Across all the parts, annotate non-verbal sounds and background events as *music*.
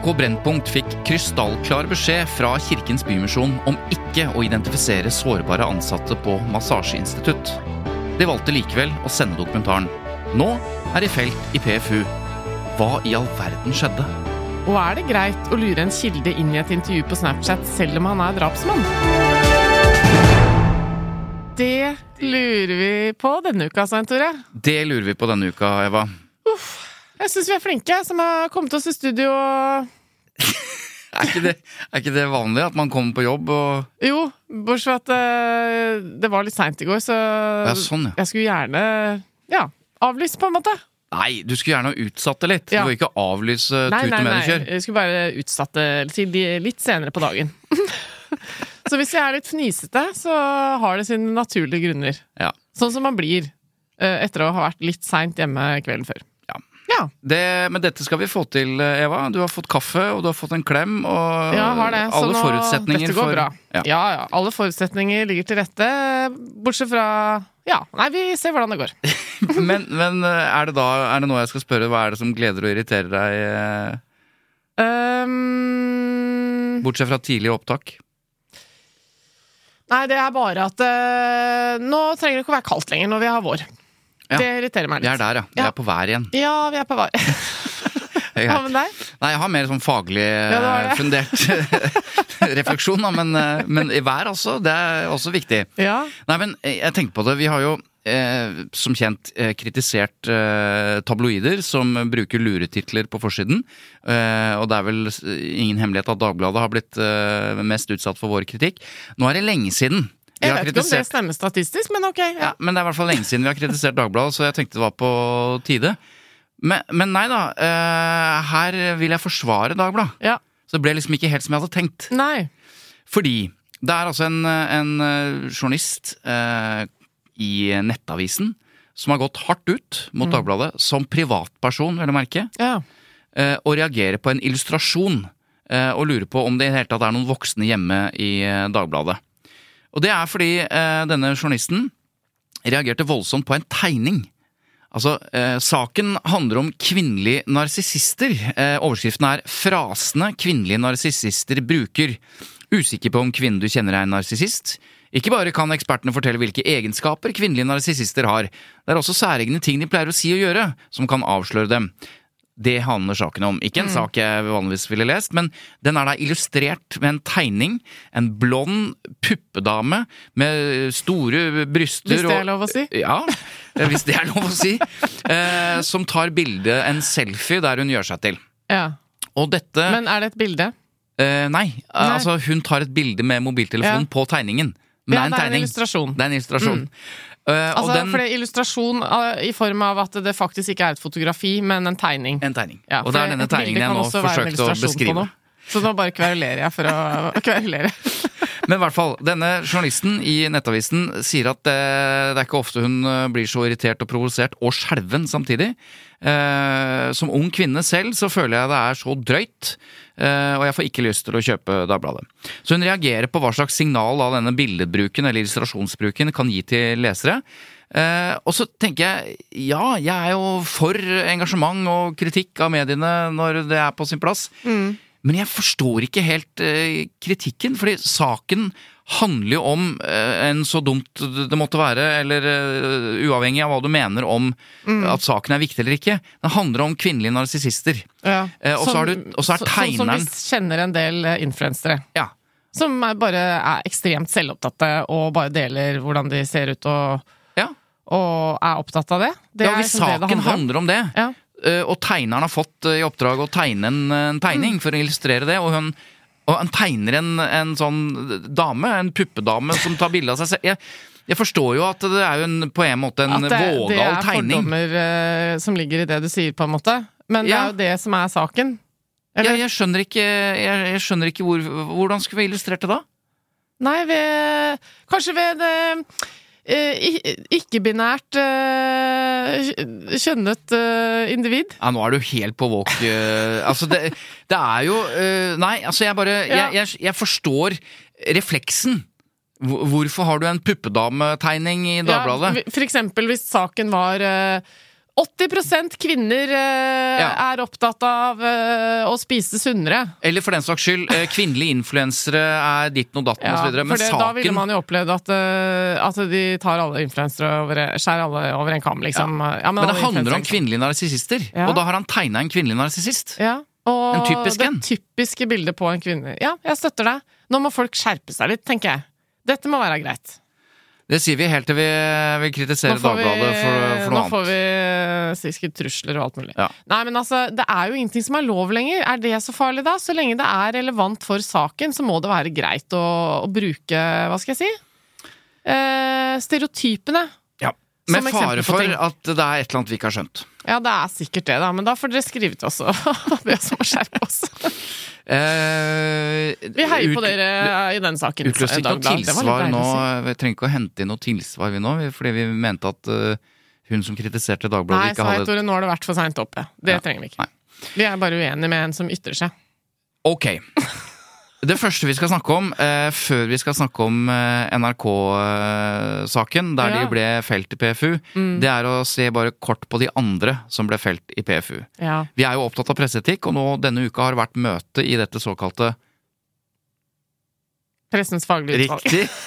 NRK Brennpunkt fikk krystallklar beskjed fra Kirkens Bymisjon om ikke å identifisere sårbare ansatte på massasjeinstitutt. De valgte likevel å sende dokumentaren. Nå er de felt i PFU. Hva i all verden skjedde? Og er det greit å lure en kilde inn i et intervju på Snapchat selv om han er drapsmann? Det lurer vi på denne uka, Svein Tore. Det lurer vi på denne uka, Eva. Jeg syns vi er flinke som har kommet oss i studio Er ikke det, er ikke det vanlig at man kommer på jobb og Jo, bortsett fra at eh, det var litt seint i går, så Ja, sånn, ja. jeg skulle gjerne ja, avlyse, på en måte. Nei, du skulle gjerne ha utsatt det litt. Ja. Du vil ikke avlyse Nei, med nei, nei. Jeg skulle bare utsatt det til litt senere på dagen. *laughs* så hvis jeg er litt fnisete, så har det sine naturlige grunner. Ja. Sånn som man blir eh, etter å ha vært litt seint hjemme kvelden før. Ja. Det, men dette skal vi få til, Eva. Du har fått kaffe, og du har fått en klem. Og ja har det. Så alle nå, forutsetninger dette går for bra. Ja. Ja. ja, Alle forutsetninger ligger til rette, bortsett fra Ja, nei, vi ser hvordan det går. *laughs* Men, men er det da er det nå jeg skal spørre, hva er det som gleder og irriterer deg, eh, Um, bortsett fra tidlig opptak? nei, det er bare at eh, nå trenger det ikke å være kaldt lenger når vi har vår. Ja. Det irriterer meg Vi litt. er der, ja. Vi Ja. er på vær igjen. Ja, vi er på vær. *laughs* Hva med deg? Nei, jeg har mer sånn faglig var eh, fundert *laughs* refleksjon, da, men, eh, men i vær altså. Det er også viktig. Ja. Nei, men eh, jeg tenker på det. Vi har jo eh, som kjent eh, kritisert eh, tabloider som bruker luretitler på forsiden. Eh, og det er vel ingen hemmelighet at Dagbladet har blitt mest utsatt for vår kritikk. Nå er det lenge siden. Jeg vet ikke om det stemmer statistisk, men ok. ja, men det er i hvert fall lenge siden vi har kritisert Dagbladet, så jeg tenkte det var på tide. Men, men nei da, Uh, her vil jeg forsvare Dagbladet. Ja. Så det ble liksom ikke helt som jeg hadde tenkt. Nei. Fordi det er altså en, en eh, journalist uh, i Nettavisen som har gått hardt ut mot Dagbladet, som privatperson, vil jeg merke, Ja. uh, og reagerer på en illustrasjon og lurer på om det i det hele tatt er noen voksne hjemme i Dagbladet. Og det er fordi eh, denne journalisten reagerte voldsomt på en tegning. Altså, eh, Saken handler om kvinnelige narsissister. Eh, overskriften er 'Frasene kvinnelige narsissister bruker'. Usikker på om kvinnen du kjenner er en narsissist? Ikke bare kan ekspertene fortelle hvilke egenskaper kvinnelige narsissister har, det er også særegne ting de pleier å si og gjøre, som kan avsløre dem. Det handler saken om. Ikke en sak jeg vanligvis ville lest, men den er da illustrert med en tegning. En blond puppedame med store bryster Hvis det er lov å si? Ja, hvis det er lov å si. *laughs* Eh, som tar bilde, en selfie, der hun gjør seg til. ja. Og dette Men er det et bilde? eh, nei, altså hun tar et bilde med mobiltelefonen Ja. på tegningen. Men Ja, det er en det er en illustrasjon. Det er en illustrasjon. Eh, Altså, og den For det er illustrasjon eh, i form av at det faktisk ikke er et fotografi, men en tegning. En tegning. Ja, og det er denne tegningen jeg nå forsøkte å beskrive. Så nå bare kverulerer jeg for å *laughs* kverulere. *laughs* Men i hvert fall, denne journalisten i Nettavisen sier at det, det er ikke ofte hun eh, blir så irritert og provosert og skjelven samtidig. Eh, som ung kvinne selv så føler jeg det er så drøyt, eh, og jeg får ikke lyst til å kjøpe Dagbladet. Så hun reagerer på hva slags signal av denne billedbruken eller illustrasjonsbruken kan gi til lesere. Eh, og så tenker jeg ja, jeg er jo for engasjement og kritikk av mediene når det er på sin plass. Men jeg forstår ikke helt kritikken, fordi saken handler jo om eh, en så dumt det måtte være, eller eh, uavhengig av hva du mener om Mm. at saken er viktig eller ikke. Den handler om kvinnelige narsissister. Ja. Eh, og så er Sånn som vi kjenner en del influensere. Ja. Som er bare er ekstremt selvopptatte og bare deler hvordan de ser ut og, ja. og er opptatt av det. Det ja hvis liksom det det saken handler om. handler om det, Ja. og tegneren har fått i oppdrag å tegne en, en tegning Mm. for å illustrere det, og hun og han tegner en, en sånn dame, en puppedame, som tar bilde av seg selv. Jeg, jeg forstår jo at det er jo en, på en måte en vågal tegning. At det, det er tegning. fordommer eh, som ligger i det du sier, på en måte. Men det Ja. er jo det som er saken. Ja, jeg skjønner ikke, jeg, jeg skjønner ikke hvor, hvordan skulle vi illustrert det da? Nei, ved Kanskje ved det ikke-binært eh, kjønnet eh, individ. Ja, nå er du helt på walk. eh, altså, det, det er jo eh, Nei, altså, jeg bare jeg, jeg, jeg forstår refleksen. Hvorfor har du en puppedametegning i Dagbladet? Ja, for eksempel hvis saken var eh, 80 kvinner eh, Ja. er opptatt av eh, å spise sunnere. Eller for den saks skyld, eh, kvinnelige influensere er ditten og datten Ja, osv. Men det, saken da ville man jo opplevd at, eh, at de tar alle influensere over Skjærer alle over en kam, liksom. Ja, Men det handler om kvinnelige narsissister, Ja. og da har han tegna en kvinnelig narsissist. Ja, og En typisk det en. typiske bildet på en kvinne. Ja, jeg støtter deg. Nå må folk skjerpe seg litt, tenker jeg. Dette må være greit. Det sier vi helt til vi, vi kritiserer Dagbladet for, for nå får annet. vi sikkert trusler og alt mulig. Ja. Nei, men altså, det er jo ingenting som er lov lenger. Er det så farlig, da? Så lenge det er relevant for saken, så må det være greit å, å bruke, hva skal jeg si, eh, stereotypene. Med fare for at det er et eller annet vi ikke har skjønt. Ja, det er sikkert det, da, men da får dere skrive til oss og *laughs* be oss om å skjerpe oss. Eh, Vi heier på dere i den saken. Utløste ikke noe tilsvar nå. Vi trenger ikke å hente inn noe tilsvar vi nå, fordi vi mente at eh, hun som kritiserte Dagbladet, Nei, ikke hadde hadde Tore, nå har det vært for seint oppe. Det Ja. trenger vi ikke. Nei. Vi er bare uenige med en som ytrer seg. Ok. Det første vi skal snakke om, eh, før vi skal snakke om eh, NRK-saken, der Ja. Mm. de ble felt i PFU, det er å se bare kort på de andre som ble felt i PFU. Ja. Vi er jo opptatt av presseetikk, og nå denne uka har det vært møte i dette såkalte Pressens faglige utvalg. Riktig! *laughs*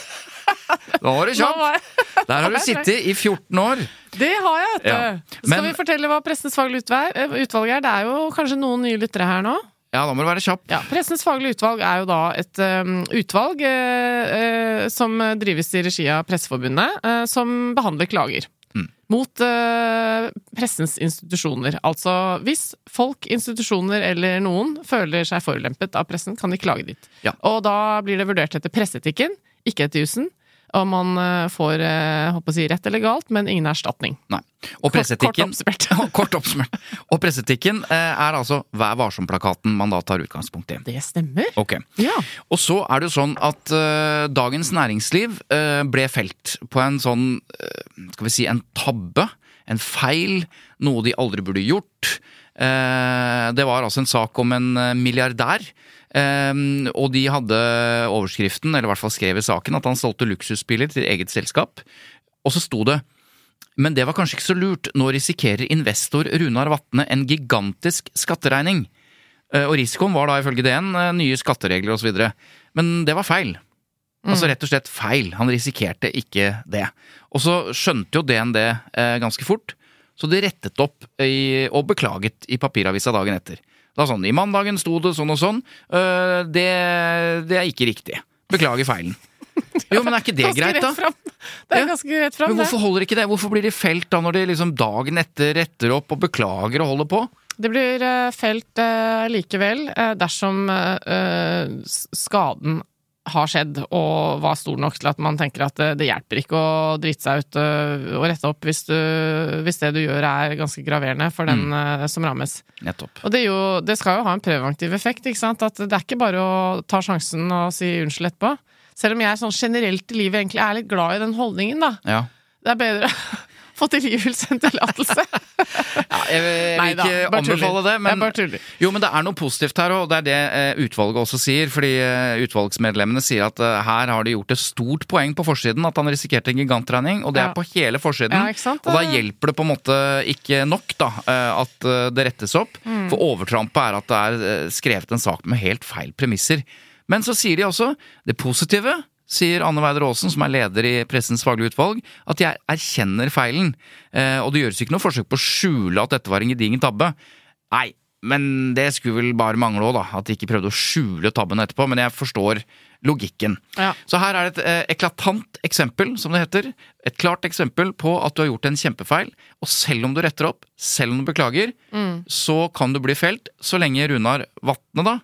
Da var du kjapp! Der har du sittet i 14 år. Det har jeg, vet du. Ja. Skal Men- vi fortelle hva Pressens faglige eh, utvalg er? Det er jo kanskje noen nye lyttere her nå? Ja, da må du være kjapp. Ja, Pressens faglige utvalg er jo da et um, utvalg uh, uh, som drives i regi av Presseforbundet, uh, som behandler klager. Mm. Mot pressens institusjoner. Altså hvis folk, institusjoner eller noen føler seg forulempet av pressen, kan de klage dit. Ja. Og da blir det vurdert etter presseetikken, ikke etter jussen. Og man eh, får eh, håper å si rett eller galt, men ingen erstatning. Nei. Og presseetikken kort. *laughs* Kort oppsummert. Og presseetikken eh, er altså Vær varsom-plakaten man da tar utgangspunkt i. Det stemmer. Ok. Ja. Og så er det jo sånn at uh, Dagens Næringsliv uh, ble felt på en sånn uh, Skal vi si en tabbe, en feil, noe de aldri burde gjort. Eh, det var altså en sak om en eh, milliardær. Eh, og de hadde overskriften, eller i hvert fall skrev i saken, at han solgte luksusbiler til eget selskap. Og så sto det men det var kanskje ikke så lurt. Nå risikerer investor Runar Vatne en gigantisk skatteregning. Eh, Og risikoen var da ifølge DN eh, nye skatteregler osv. Men det var feil. Altså rett og slett feil. Han risikerte ikke det. Og så skjønte jo DN det eh, ganske fort, så de rettet opp i, og beklaget i papiravisa dagen etter. Da sånn, I mandagen sto det sånn og sånn. Uh, det, det er ikke riktig. Beklager feilen. Jo, men er ikke det greit, da? Det er ganske rett fram, Men hvorfor holder ikke det? Hvorfor blir de felt da når de liksom dagen etter retter opp og beklager og holder på? Det blir eh, felt uh, likevel dersom eh, skaden har skjedd og var stor nok til at man tenker at det, det hjelper ikke å drite seg ut eh, og rette opp hvis, du, hvis det du gjør er ganske graverende for den mm. som rammes. Nettopp. Og det, jo, det skal jo ha en preventiv effekt, ikke sant? At det er ikke bare å ta sjansen og si unnskyld etterpå. Selv om jeg sånn generelt i livet egentlig er litt glad i den holdningen, da. Ja. Det er bedre *laughs* få tilgivelse enn tillatelse. *laughs* ja jeg vil, ikke da, anbefale det, men, jo, men det er noe positivt her, og det er det eh, utvalget også sier. Fordi eh, utvalgsmedlemmene sier at eh, her har de gjort et stort poeng på forsiden at han risikerte en gigantregning, og det er på hele forsiden. Ja? Og da hjelper det på en måte ikke nok da, at det rettes opp. Mm. For overtrampet er at det er skrevet en sak med helt feil premisser. Men så sier de også det positive sier Anne Weider Aasen, som er leder i Pressens faglige utvalg, at jeg erkjenner feilen. Eh, og det gjøres ikke noe forsøk på å skjule at dette var en gedigen tabbe. Nei, men det skulle vel bare mangle òg, da. At de ikke prøvde å skjule tabben etterpå. Men jeg forstår logikken. Ja. Så her er det et eh, eklatant eksempel, som det heter. Et klart eksempel på at du har gjort en kjempefeil. Og selv om du retter opp, selv om du beklager, så kan du bli felt så lenge Runar Vatne da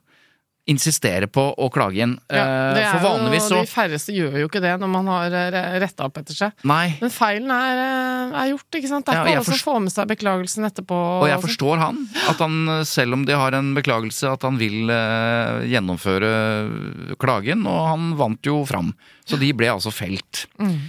insisterer på å klage inn. Ja, det Eh, er For vanligvis jo, så De færreste gjør jo ikke det når man har retta opp etter seg. Nei. Men feilen er, eh, er gjort, ikke sant? Det er Ja, ikke alle som får med seg beklagelsen etterpå. Og jeg sånn. forstår han. At han, eh, selv om de har en beklagelse, at han vil uh, gjennomføre klagen. Og han vant jo fram. Så de ble altså felt. Mm.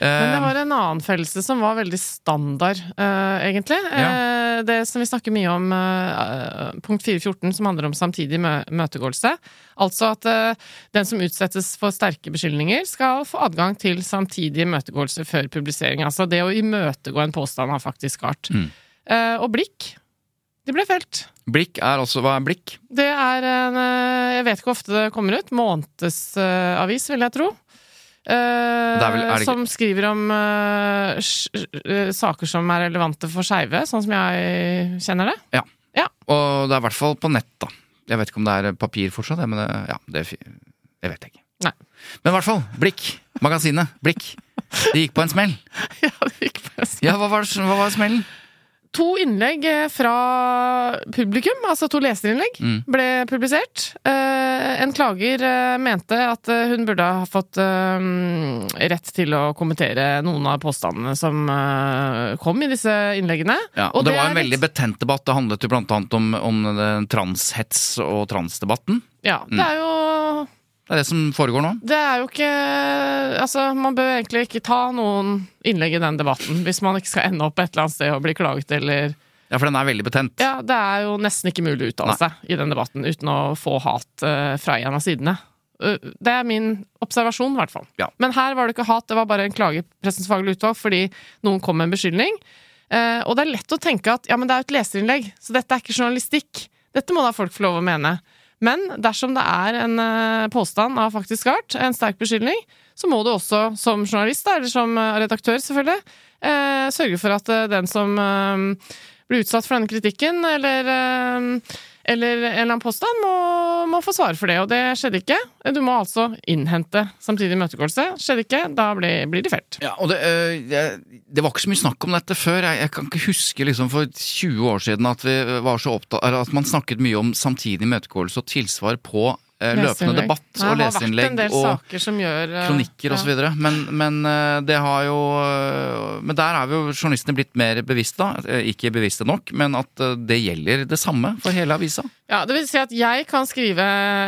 Men det Eh, var en annen fellelse som var veldig standard, uh, egentlig. Eh, det som vi snakker mye om, uh, punkt 414, som handler om samtidig mø møtegåelse. Altså at den som utsettes for sterke beskyldninger, skal få adgang til samtidig møtegåelse før publisering. Altså det å imøtegå en påstand av faktisk art. Mm. Og blikk. De ble felt. blikk er altså Hva er blikk? Det er en Jeg vet ikke hvor ofte det kommer ut. Månedsavis, vil jeg tro. Eh, Det er vel- som skriver om uh, eh, saker som er relevante for skeive, sånn som jeg kjenner det. Ja. Ja. Og det er i hvert fall på nett, da. Jeg vet ikke om det er papir fortsatt, men det, ja, det, det vet jeg ikke. Nei. Men i hvert fall, Blikk. Magasinet. Blikk. Det gikk på en smell. *laughs* Ja, det gikk på en smell. Ja, hva var, hva var smellen? To innlegg eh, fra publikum, altså to leserinnlegg, Mm. ble publisert. Eh, en klager eh, mente at hun burde ha fått rett til å kommentere noen av påstandene som kom i disse innleggene. Ja, og det, var en en litt- veldig betent debatt. Det handlet jo blant annet om, om transhets og transdebatten. Ja, det er jo Det er det som foregår nå. Det er jo ikke Altså, man bør egentlig ikke ta noen innlegg i den debatten hvis man ikke skal ende opp et eller annet sted og bli klaget eller Ja, for den er veldig betent. Ja, det er jo nesten ikke mulig å uttale seg i den debatten uten å få hat eh, fra en av sidene. Uh, det er min observasjon, i hvert fall. Ja. Men her var det ikke hat, det var bare en klage i Pressens faglige utvalg fordi noen kom med en beskyldning. Uh, og det er lett å tenke at ja, men det er jo et leserinnlegg, så dette er ikke journalistikk. Dette må da folk få lov å mene. Men dersom det er en eh, påstand av faktisk art, en sterk beskyldning, så må du også som journalist, eller som eh, redaktør selvfølgelig, eh, sørge for at den som blir utsatt for denne kritikken, eller, eller en eller annen påstand, må, må få svare for det. Og det skjedde ikke. Du må altså innhente samtidig imøtegåelse. Skjedde ikke, da blir, blir de felt. Ja, og det, jeg- det var ikke så mye snakk om dette før. Jeg, jeg kan ikke huske liksom for 20 år siden at, opptatt, at man snakket mye om samtidig imøtegåelse og tilsvar på løpende debatt og Det har vært en del og saker som gjør uh, kronikker ja. osv. Men, men øh, det har jo Men der er jo journalistene blitt mer bevisste, da. Eh, Ikke bevisste nok, men at det gjelder det samme for hele avisa. Ja, det vil si at jeg kan skrive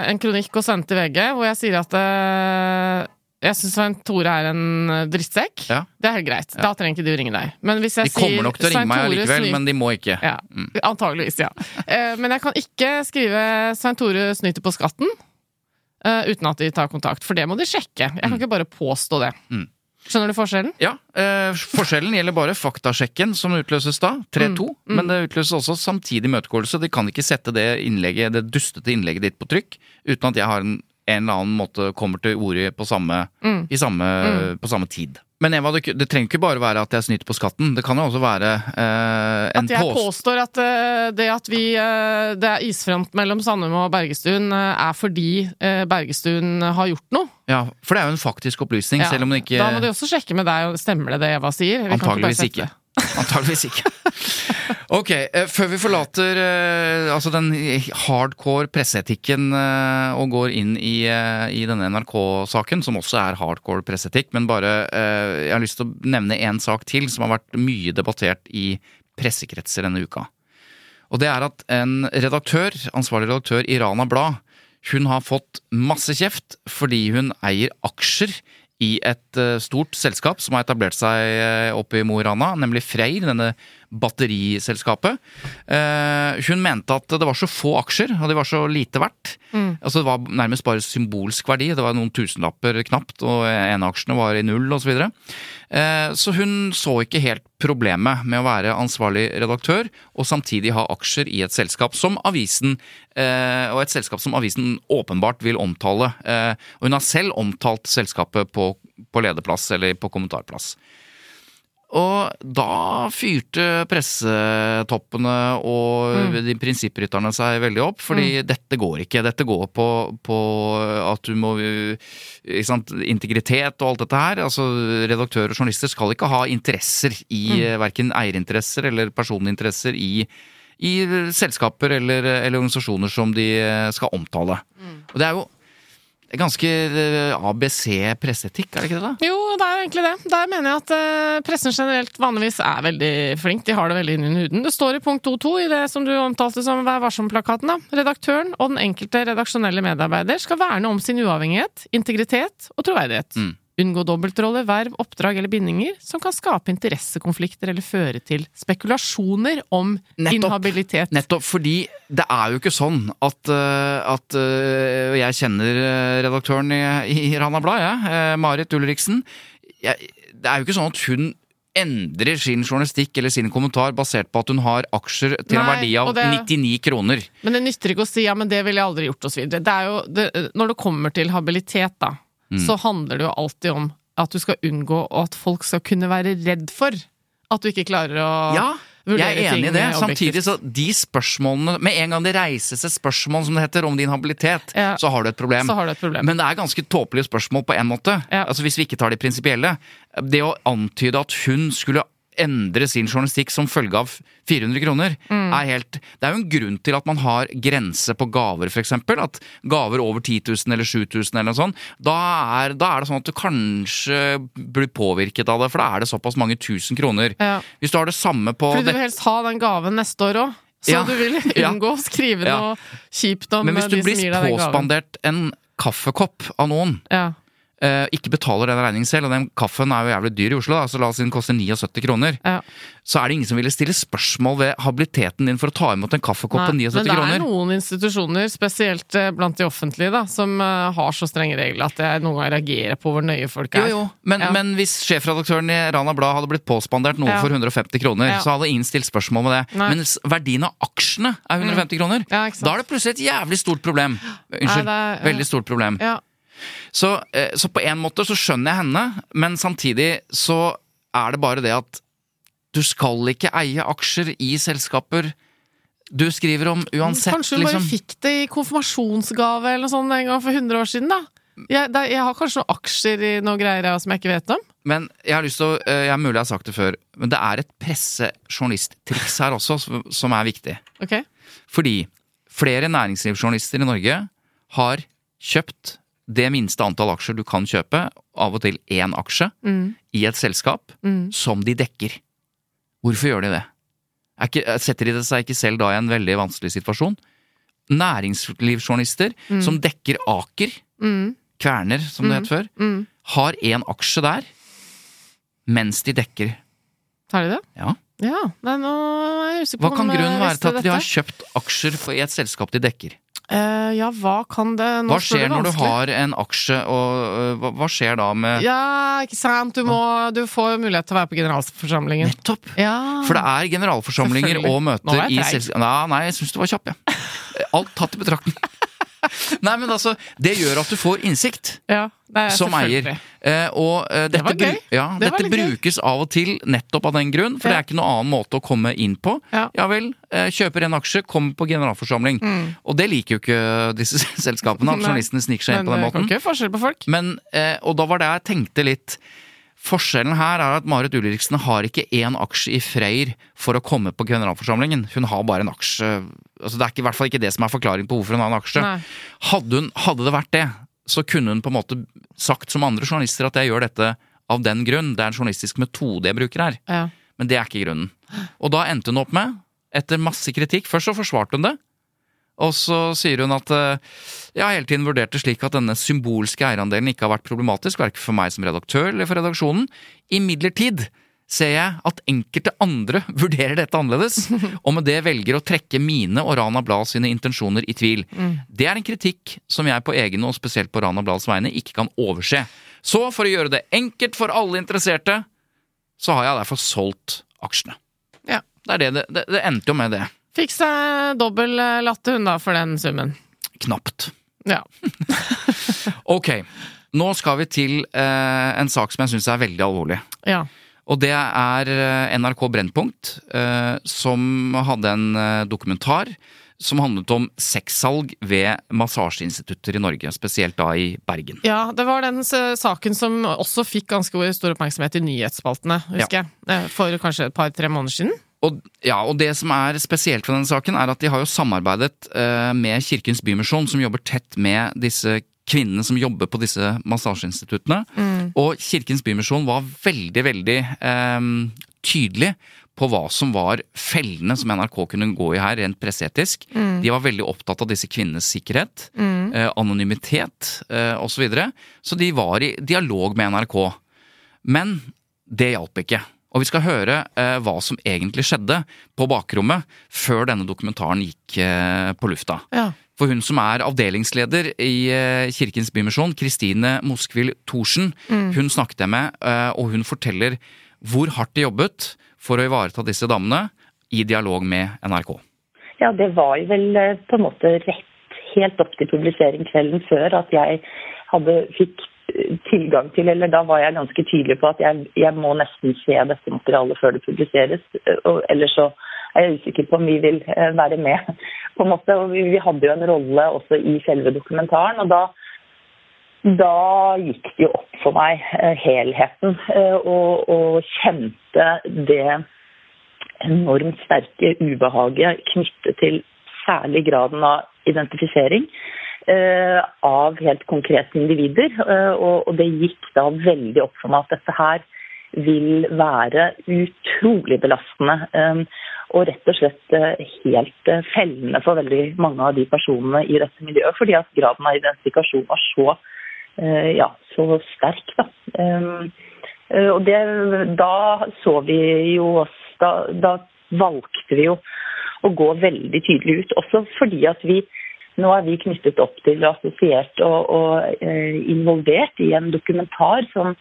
en kronikk og sende til VG hvor jeg sier at eh, jeg syns Svein Tore er en eh, drittsekk. Ja. Det er helt greit. Da trenger ikke du ringe deg. Men hvis jeg De kommer sier nok til å ringe meg likevel, allikevel, men de må ikke. Ja, antageligvis, ja. Eh, Men jeg kan ikke skrive Svein Tore snyter på skatten uh, uten at de tar kontakt, for det må de sjekke. Jeg kan ikke bare påstå det. Mm. Skjønner du forskjellen? Ja, eh, Forskjellen gjelder bare faktasjekken som utløses da, 3-2. Mm, Men det utløses også samtidig imøtegåelse. De kan ikke sette det, innlegget, det dustete innlegget ditt på trykk uten at jeg har en, en eller annen måte kommer til orde på samme, Mm. på samme tid. Men Eva, det, det trenger ikke bare være at jeg snyter på skatten. Det kan jo også være eh, en At jeg påstand påstår at uh, det at vi uh, Det er isfront mellom Sandum og Bergestuen, uh, er fordi Bergestuen har gjort noe. Ja, For det er jo en faktisk opplysning, Ja, selv om det ikke Da må de også sjekke med deg, stemmer det det Eva sier? Vi Antageligvis sette- ikke. Antageligvis ikke. Ok, eh, før vi forlater eh, altså den hardcore presseetikken eh, og går inn i, i denne NRK-saken, som også er hardcore presseetikk, men bare Jeg har lyst til å nevne én sak til som har vært mye debattert i pressekretser denne uka. Og det er at en redaktør, ansvarlig redaktør i Rana Blad, hun har fått masse kjeft fordi hun eier aksjer i et eh, stort selskap som har etablert seg eh, oppe i Mo i Rana, nemlig Freyr, denne batteriselskapet. Eh, hun mente at det var så få aksjer, og de var så lite verdt. Altså Det var nærmest bare symbolsk verdi. Det var noen tusenlapper knapt, og en av aksjene var i null osv. Så, videre. eh, så hun så ikke helt problemet med å være ansvarlig redaktør og samtidig ha aksjer i et selskap som avisen eh, og et selskap som avisen åpenbart vil omtale. Eh, og hun har selv omtalt selskapet på, på lederplass eller på kommentarplass. Og da fyrte pressetoppene og de prinsipprytterne seg veldig opp, fordi dette går ikke. Dette går på, på at du må sant, Integritet og alt dette her. Altså, redaktører og journalister skal ikke ha interesser i mm. verken eierinteresser eller personinteresser i, i selskaper eller, eller, organisasjoner som de skal omtale. Og det er jo ganske eh, ABC presseetikk, er det ikke det? da? Jo, det er egentlig det. Der mener jeg at uh, pressen generelt vanligvis er veldig flink. De har det veldig i huden. Det står i punkt 2.2 i det som du omtalte som Vær varsom-plakaten. da. Redaktøren og den enkelte redaksjonelle medarbeider skal verne om sin uavhengighet, integritet og troverdighet. Mm. Unngå dobbeltroller, verv, oppdrag eller bindinger som kan skape interessekonflikter eller føre til spekulasjoner om nettopp, inhabilitet. Nettopp, fordi det er jo ikke sånn at, eh, at eh, Jeg kjenner eh, redaktøren i, i Rana Blad, jeg. Marit Ulriksen. Jeg, det er jo ikke sånn at hun endrer sin journalistikk eller sin kommentar basert på at hun har aksjer til Nei, en verdi av det, 99 kroner. Men det nytter ikke å si ja, men det ville jeg aldri gjort, osv. Når det kommer til habilitet, da mm. så handler det jo alltid om at du skal unngå og at folk skal kunne være redd for at du ikke klarer å ja. Jeg er enig i det. Samtidig så de spørsmålene Med en gang det reises et spørsmål som det heter om din habilitet, ja. så, har du et problem. Så har du et problem. Men det er ganske tåpelige spørsmål på en måte. Ja. Altså Hvis vi ikke tar de prinsipielle. Det å antyde at hun skulle endre sin journalistikk som følge av 400 kroner, mm. er helt Det er jo en grunn til at man har grense på gaver, f.eks. At gaver over 10 000 eller 7000 eller noe sånt, da er, da er, det sånn at du kanskje blir påvirket av det, for da er det såpass mange tusen kroner. Ja. Hvis du har det samme på Fordi du vil helst ha den gaven neste år òg. Så ja. du vil *laughs* unngå å skrive noe kjipt om Men hvis du blir påspandert en kaffekopp av noen, ja ikke betaler den regningen selv, og den kaffen er jo jævlig dyr i Oslo, da, så la oss si den koster 79 kroner, ja. så er det ingen som ville stille spørsmål ved habiliteten din for å ta imot en kaffekopp på 79 kroner. Men det er noen institusjoner, spesielt eh, blant de offentlige, da, som uh, har så strenge regler at jeg noen ganger reagerer på hvor nøye folk er. Jo, jo. Men, ja. men hvis sjefredaktøren i Rana Blad hadde blitt påspandert noe ja. for 150 kroner, så hadde ingen stilt spørsmål med det. Nei. Men verdien av aksjene er 150 mm. kroner, da er det plutselig et jævlig stort problem. Unnskyld. Nei, er, veldig stort problem. Ja. Så, eh, så, på en måte så skjønner jeg henne, men samtidig så er det bare det at du skal ikke eie aksjer i selskaper du skriver om uansett. Kanskje du bare liksom. fikk det i konfirmasjonsgave eller noe sånt en gang for 100 år siden, da? Jeg, da, jeg har kanskje noen aksjer i noe greier som jeg ikke vet om. Men jeg har lyst til å, eh, jeg er mulig jeg har sagt det før, men det er et pressejournalisttriks her også som er viktig. Okay. Fordi flere næringslivsjournalister i Norge har kjøpt det minste antall aksjer du kan kjøpe, av og til én aksje, mm. i et selskap mm. som de dekker. Hvorfor gjør de det? Ikke, setter de seg ikke selv da i en veldig vanskelig situasjon? Næringslivsjournalister mm. som dekker Aker, mm. Kverner som det het mm. før, mm. har én aksje der mens de dekker. Har de det? Ja. ja. Nei, nå er jeg usikker på Hva kan grunnen være til at de har kjøpt aksjer i et selskap de dekker? Uh, ja, hva kan det Nå Hva skjer når du har en aksje, og uh, hva, hva, skjer da med Ja, ikke sant. Du, må, du får mulighet til å være på generalforsamlingen. Nettopp! Ja. For det er generalforsamlinger og møter i selskap... Nei, nei, jeg syns du var kjapp, jeg. Ja. Alt tatt i betraktning. *laughs* Nei, men altså, det gjør at du får innsikt. Ja, som eier. Eh, og eh, det dette, gøy. Ja, det dette brukes gøy. av og til nettopp av den grunn, for ja. det er ikke noen annen måte å komme inn på. Ja, ja vel, eh, kjøper en aksje, kommer på generalforsamling. Mm. Og det liker jo ikke disse *laughs* selskapene, at journalistene sniker seg inn på den måten. Ikke forskjell på folk. Men, eh, og da var det jeg tenkte litt Forskjellen her er at Marit Ulriksen har ikke én aksje i Freyr for å komme på generalforsamlingen. Hun har bare en aksje altså Det er ikke, i hvert fall ikke det som er forklaring på hvorfor hun har en aksje. Hadde, hun, hadde, det vært det, så kunne hun på en måte sagt som andre journalister at jeg gjør dette av den grunn. Det er en journalistisk metode jeg bruker her. Ja. Men det er ikke grunnen. Og da endte hun opp med, etter masse kritikk Først så forsvarte hun det. Og så sier hun at eh, jeg har hele tiden vurdert det slik at denne symbolske eierandelen ikke har vært problematisk, verken for meg som redaktør eller for redaksjonen. Imidlertid ser jeg at enkelte andre *laughs* vurderer dette annerledes, *laughs* og med det velger å trekke mine og Rana Blad sine intensjoner i tvil. Det er en kritikk som jeg på egen og spesielt på Rana Blads vegne ikke kan overse. Så for å gjøre det enkelt for alle interesserte, så har jeg derfor solgt aksjene. Ja. Det, er det, det, det, det endte jo med det. Fikk seg dobbel eh, latte hun da for den summen. Knapt. Ja. *laughs* Ok, nå skal vi til eh, en sak som jeg syns er veldig alvorlig. ja. Og det er eh, NRK Brennpunkt, eh, som hadde en eh, dokumentar som handlet om sexsalg ved massasjeinstitutter i Norge, spesielt da i Bergen. Ja, det var den saken som også fikk ganske stor oppmerksomhet i nyhetsspaltene, husker jeg. Eh, For kanskje et par-tre måneder siden. Og, ja, og det som er spesielt for denne saken, er at de har jo samarbeidet med Kirkens Bymisjon, som jobber tett med disse kvinnene som jobber på disse massasjeinstituttene. Og Kirkens Bymisjon var veldig, veldig eh, tydelig på hva som var fellene som NRK kunne gå i her, rent presseetisk. De var veldig opptatt av disse kvinnenes sikkerhet, eh, anonymitet eh, osv. Så, videre. så de var i dialog med NRK. Men det hjalp ikke. Og vi skal høre eh, hva som egentlig skjedde på bakrommet før denne dokumentaren gikk eh, på lufta. Ja. For hun som er avdelingsleder i eh, Kirkens Bymisjon, Kristine Moskvil Thorsen, hun snakket jeg med, eh, og hun forteller hvor hardt de jobbet for å ivareta disse damene i dialog med NRK. Ja, det var jo vel eh, på en måte rett helt opp til publisering kvelden før at jeg hadde fikk tilgang til, eller da var jeg ganske tydelig på at jeg, jeg må nesten se dette materialet før det publiseres. Og ellers så er jeg usikker på om vi vil eh, være med. *laughs* på en måte. Og vi, vi hadde jo en rolle også i selve dokumentaren. og da da gikk det jo opp for meg eh, helheten, eh, og, og kjente det enormt sterke ubehaget knyttet til særlig graden av identifisering av helt konkrete individer. Eh, og, det gikk da veldig opp for meg at dette her vil være utrolig belastende. eh, og rett og slett eh, helt eh, fellende for veldig mange av de personene i dette miljøet. Fordi at graden av identifikasjon var så, eh, ja, så sterk. Da. Eh, og det, da så vi jo oss da, da valgte vi jo å gå veldig tydelig ut. Også fordi at vi nå er vi knyttet opp til og assosiert og, og eh, involvert i en dokumentar som,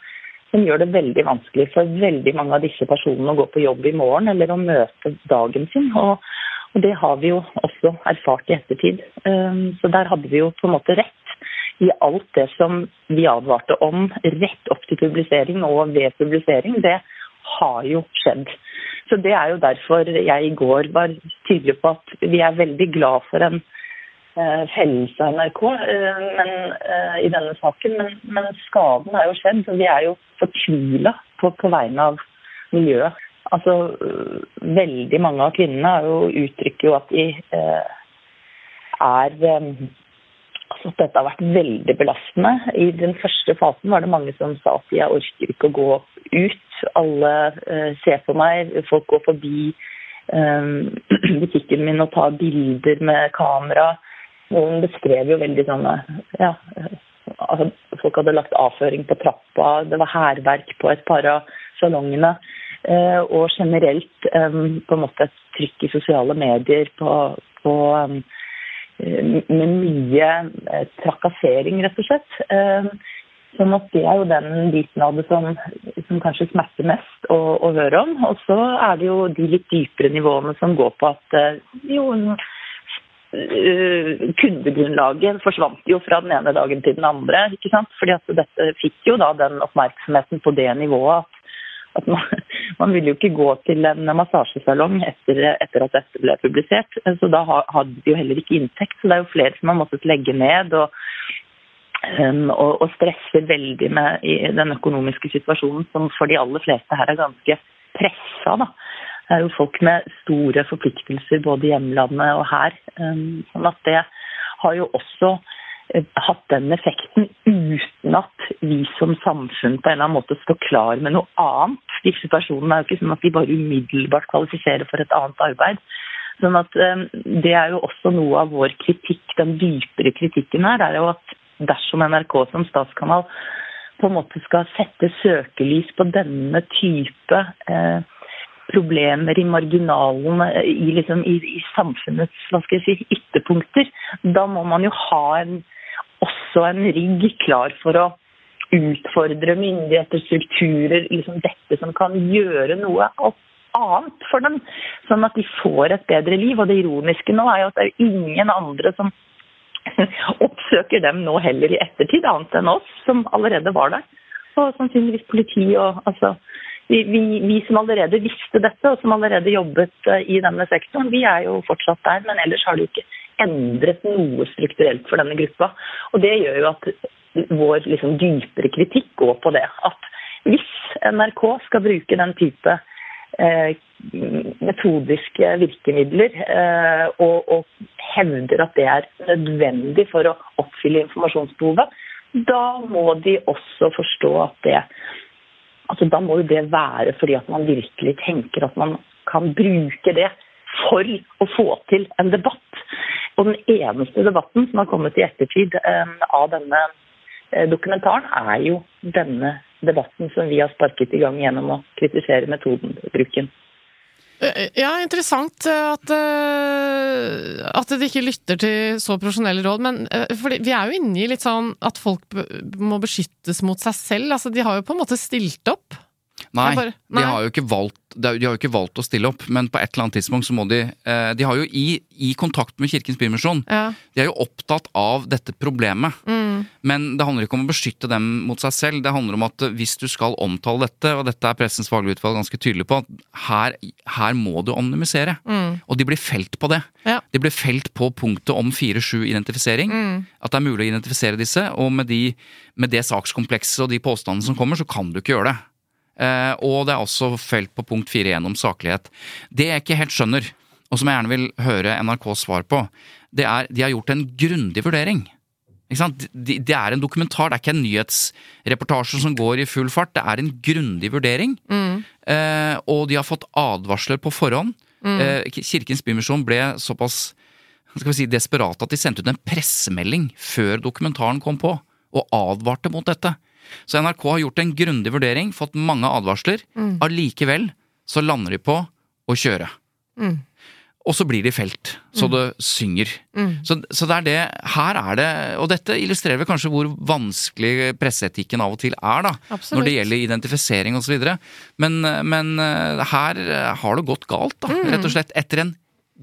som gjør det veldig vanskelig for veldig mange av disse personene å gå på jobb i morgen eller å møte dagen sin. Og, og det har vi jo også erfart i ettertid. Um, så der hadde vi jo på en måte rett i alt det som vi advarte om rett opp til publisering og ved publisering. Det har jo skjedd. Så Det er jo derfor jeg i går var tydelig på at vi er veldig glad for en eh, fellelse av NRK eh, men, eh, i denne saken. Men, men skaden er jo skjedd, og vi er jo fortvila på, på vegne av miljøet. Altså, Veldig mange av kvinnene har jo, uttrykker jo at de eh, er altså at dette har vært veldig belastende. I den første fasen var det mange som sa at jeg orker ikke å gå ut. Alle eh, ser på meg, folk går forbi eh, *clears throat* butikken min og tar bilder med kamera. Noen beskrev jo veldig sånn ja, altså, Folk hadde lagt avføring på trappa, det var hærverk på et par av salongene. eh, og generelt eh, på en måte et trykk i sosiale medier på, på eh, med mye trakassering, rett og slett. Sånn at Det er jo den biten av det som, som kanskje smerter mest å, å høre om. Og så er det jo de litt dypere nivåene som går på at jo, kundegrunnlaget forsvant jo fra den ene dagen til den andre. ikke sant? Fordi at dette fikk jo da den oppmerksomheten på det nivået at, at man, *laughs* man ville jo ikke gå til en massasjesalong etter, etter at dette ble publisert. Så da hadde de jo heller ikke inntekt. Så det er jo flere som har måttet legge ned. og og, og stresser veldig med den økonomiske situasjonen, som for de aller fleste her er ganske pressa. Da. Det er jo folk med store forpliktelser både i hjemlandet og her. Um, sånn at det har jo også eh, hatt den effekten uten at vi som samfunn på en eller annen måte står klar med noe annet. Disse personene er jo ikke sånn at de bare umiddelbart kvalifiserer for et annet arbeid. Sånn at um, Det er jo også noe av vår kritikk, den dypere kritikken her, er jo at dersom NRK som statskanal på en måte skal sette søkelys på denne type eh, problemer i marginalene, i, liksom, i, i, samfunnets hva skal jeg si, ytterpunkter, da må man jo ha en, også en rigg klar for å utfordre myndigheter, strukturer, liksom dette som kan gjøre noe annet for dem, sånn at de får et bedre liv. Og det ironiske nå er jo at det er ingen andre som *laughs* oppsøker dem nå heller i ettertid, annet enn oss, som allerede var der. Og sannsynligvis politi og altså vi, vi, som allerede visste dette, og som allerede jobbet eh, i denne sektoren, vi er jo fortsatt der. Men ellers har det jo ikke endret noe strukturelt for denne gruppa. Og det gjør jo at vår liksom, dypere kritikk går på det. At hvis NRK skal bruke den type eh, metodiske virkemidler eh, og, og, hevder at det er nødvendig for å oppfylle informasjonsbehovet, da må de også forstå at det altså Da må jo det være fordi at man virkelig tenker at man kan bruke det for å få til en debatt. Og den eneste debatten som har kommet i ettertid eh, av denne eh, dokumentaren, er jo denne debatten som vi har sparket i gang gjennom å kritisere metodenbruken. Ja, interessant at, eh, at de ikke lytter til så profesjonelle råd. Men eh, vi er jo inne i litt sånn at folk må beskyttes mot seg selv. Altså, de har jo på en måte stilt opp. Nei, bare, nei. De, har jo ikke valgt, de har jo ikke valgt å stille opp, men på et eller annet tidspunkt så må de eh, De har jo i, i kontakt med Kirkens Bymisjon, ja. de er jo opptatt av dette problemet. Mm. Men det handler ikke om å beskytte dem mot seg selv, det handler om at hvis du skal omtale dette, og dette er Pressens faglige utvalg ganske tydelig på, at her, her må du anonymisere. Mm. Og de blir felt på det. Ja. De blir felt på punktet om 4-7 identifisering. Mm. At det er mulig å identifisere disse, og med, de, med det sakskomplekset og de påstandene som kommer, så kan du ikke gjøre det. Eh, og det er også felt på punkt fire igjen om saklighet. Det jeg ikke helt skjønner, og som jeg gjerne vil høre NRKs svar på, det er de har gjort en grundig vurdering. Det er en dokumentar, det er ikke en nyhetsreportasje som går i full fart. Det er en grundig vurdering, mm. Eh, og de har fått advarsler på forhånd. Mm. Eh, Kirkens Bymisjon ble såpass skal vi si, desperate at de sendte ut en pressemelding før dokumentaren kom på, og advarte mot dette. Så NRK har gjort en grundig vurdering, fått mange advarsler. Mm. Allikevel så lander de på å kjøre. Mm. Og så blir de felt, så mm. det synger. Mm. Så, så, det er det Her er det Og dette illustrerer kanskje hvor vanskelig presseetikken av og til er, da. Absolutt. Når det gjelder identifisering osv. Men, men eh, her har det gått galt, da. Mm. Rett og slett etter en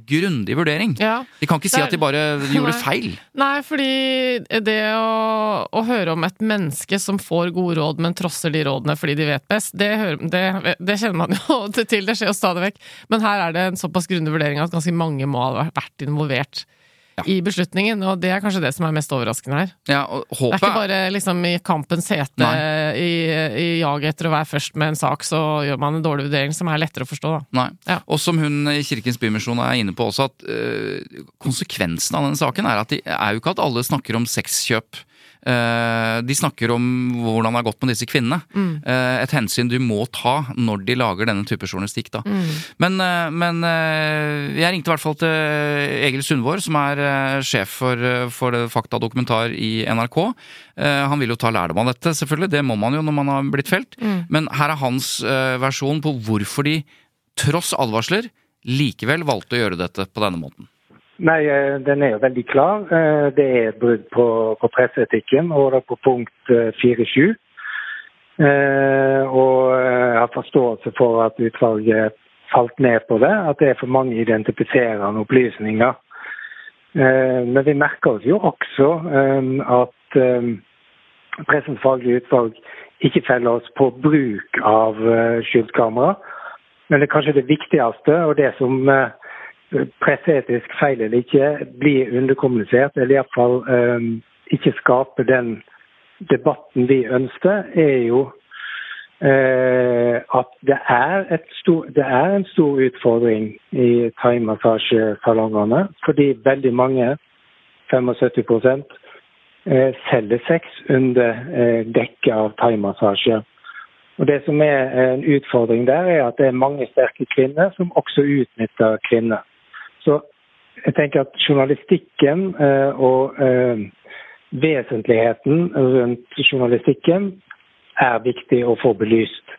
grundig vurdering. Ja, de kan ikke si er, at de bare gjorde nei, feil. Nei, fordi det å, å, høre om et menneske som får gode råd, men trosser de rådene fordi de vet best, det, det, det kjenner man jo *laughs* til. Det skjer jo stadig vekk. Men her er det en såpass grundig vurdering at ganske mange må ha vært involvert ja. i beslutningen, og det er kanskje det som er mest overraskende her. Ja, håpet... Det er ikke bare liksom i kampens hete, i, i jaget etter å være først med en sak, så gjør man en dårlig vurdering som er lettere å forstå, da. Ja. Og som hun i Kirkens Bymisjon er inne på også, at øh, konsekvensen av denne saken er at det er jo ikke at alle snakker om sexkjøp de snakker om hvordan det har gått med disse kvinnene. Mm. Eh, et hensyn du må ta når de lager denne type journalistikk. Da. Mm. Men, eh, men, jeg ringte i hvert fall til Egil Sundvår, som er sjef for, for Fakta dokumentar i NRK. Han vil jo ta lærdom av dette, selvfølgelig. Det må man jo når man har blitt felt. Mm. Men her er hans versjon på hvorfor de, tross advarsler, likevel valgte å gjøre dette på denne måten. Nei, eh, den er jo veldig klar. Eh, det er et brudd på, på presseetikken, og det er på punkt 4-7. Eh, og jeg har forståelse for at utvalget falt ned på det, at det er for mange identifiserende opplysninger. Men vi merker oss jo også at Pressens faglige utvalg ikke feller oss på bruk av skyldskamera. Men det er kanskje det viktigste, og det som presseetisk feil eller ikke blir underkommunisert, eller iallfall eh, ikke skaper den debatten vi ønsker, er jo eh, at det er, stor, det er, en stor utfordring i thaimassasjesalongene. Fordi veldig mange, 75 uh, eh, selger sex under eh, dekke av thaimassasje. Og Det som er en utfordring der, er at det er mange sterke kvinner som også utnytter kvinner. Så jeg tenker at journalistikken eh, og eh, vesentligheten rundt journalistikken er viktig å få belyst.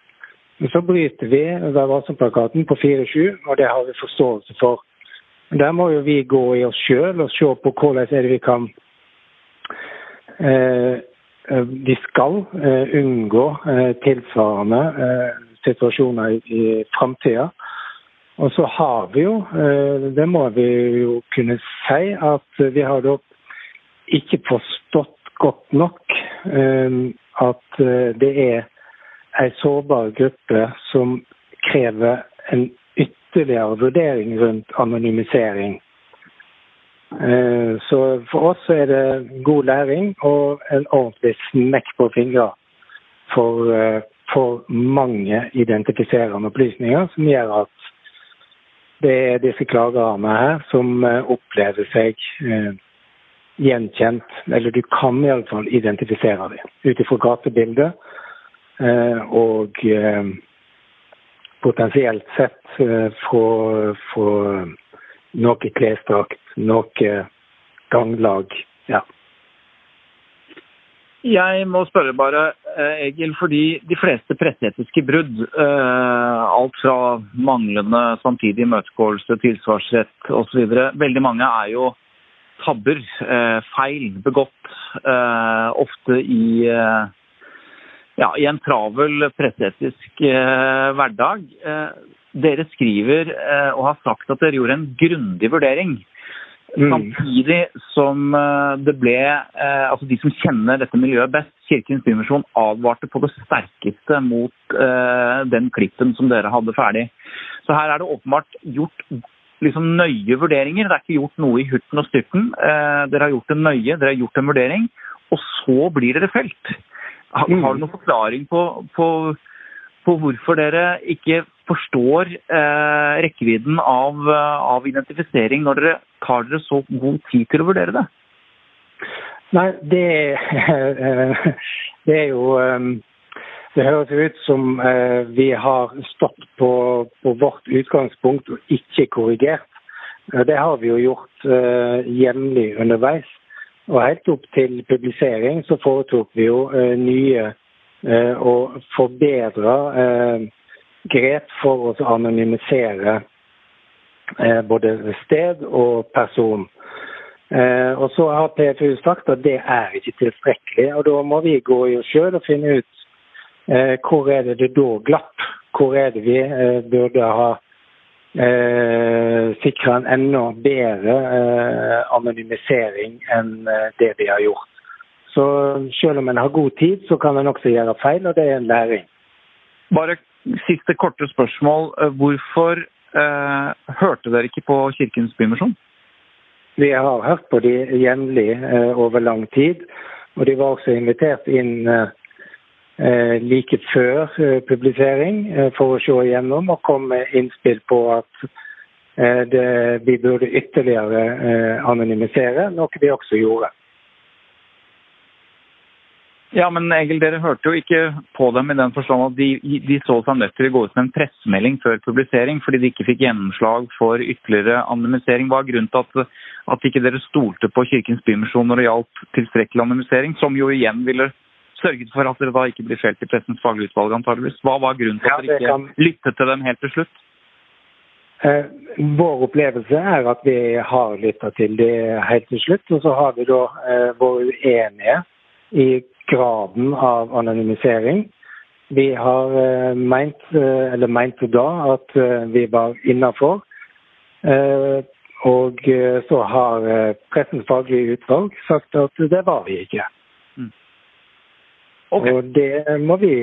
Men så bryter vi Vær varsom-plakaten på 4-7, og det har vi forståelse for. Der må jo vi gå i oss sjøl og se på hvordan er det vi kan eh, Vi skal unngå tilsvarende situasjoner i framtida. Og så har vi jo, eh, det må vi jo kunne si, at vi har da ikke forstått godt nok eh, at eh, det er en sårbar gruppe som krever en ytterligere vurdering rundt anonymisering. Så for oss er det god læring og en ordentlig smekk på fingra for, for mange identifiserende opplysninger som gjør at det er disse klagerne her som opplever seg gjenkjent, eller du kan iallfall identifisere dem ut ifra gatebildet. Eh, og eh, potensielt sett eh, få noe klesdrakt, noe ganglag. Ja. Jeg må spørre bare, Egil, fordi de fleste presseetiske brudd, alt fra manglende samtidig imøtegåelse, tilsvarsrett osv., veldig mange er jo tabber, eh, feil begått, eh, ofte i, eh, ja, i en travel presseetisk hverdag. Dere skriver og har sagt at dere gjorde en grundig vurdering. Mm. Samtidig som det ble Altså de som kjenner dette miljøet best, Kirkens Bymisjon, advarte på det sterkeste mot den klippen som dere hadde ferdig. Så her er det åpenbart gjort liksom nøye vurderinger. Det er ikke gjort noe i hurten og styrten. Eh, dere har gjort det nøye, dere har gjort en vurdering, og så blir dere felt. Har, mm. har du noen forklaring på, på, på, hvorfor dere ikke forstår eh, rekkevidden av, av, identifisering når dere tar dere så god tid til å vurdere det? Nei, det, *laughs* det er jo um det høres ut som eh, vi har stått på, på, vårt utgangspunkt og ikke korrigert. Eh, det har vi jo gjort eh, jevnlig underveis. Og helt opp til publisering så foretok vi jo nye og forbedra grep for å anonymisere både sted og person. Og så har PFU sagt at det er ikke tilstrekkelig. og Da må vi gå i oss sjøl og finne ut Eh, hvor er det det da glapp? Hvor er det vi eh, burde ha eh, sikra en enda bedre eh, anonymisering enn eh, det vi har gjort? Så selv om en har god tid, så kan en også gjøre feil, og det er en læring. Bare siste korte spørsmål. Hvorfor eh, hørte dere ikke på Kirkens Bymisjon? Vi har hørt på de jevnlig over lang tid. Og de var også invitert inn Eh, like før eh, publisering eh, for å se igjennom og komme med innspill på at det, vi burde ytterligere anonymisere, noe vi også gjorde. Ja, men Egil, dere hørte jo ikke på dem i den forstand at de, de så seg nødt til å gå ut med en pressemelding før publisering fordi de ikke fikk gjennomslag for ytterligere anonymisering. Hva er grunnen til at, at ikke dere stolte på Kirkens Bymisjon når det gjaldt tilstrekkelig anonymisering, som jo igjen ville sørget for at dere da ikke blir felt i Pressens faglige utvalg, antageligvis. Hva var grunnen til at dere ikke kan... lyttet til dem helt til slutt? Eh, vår opplevelse er at vi har lytta til dem helt til slutt. Og så har vi da eh, vært uenige i graden av anonymisering. Vi har eh, meint, eh, eller mente da, at eh, vi var innafor. Og så har Pressens faglige utvalg sagt at det var vi ikke. Okay. Og det må vi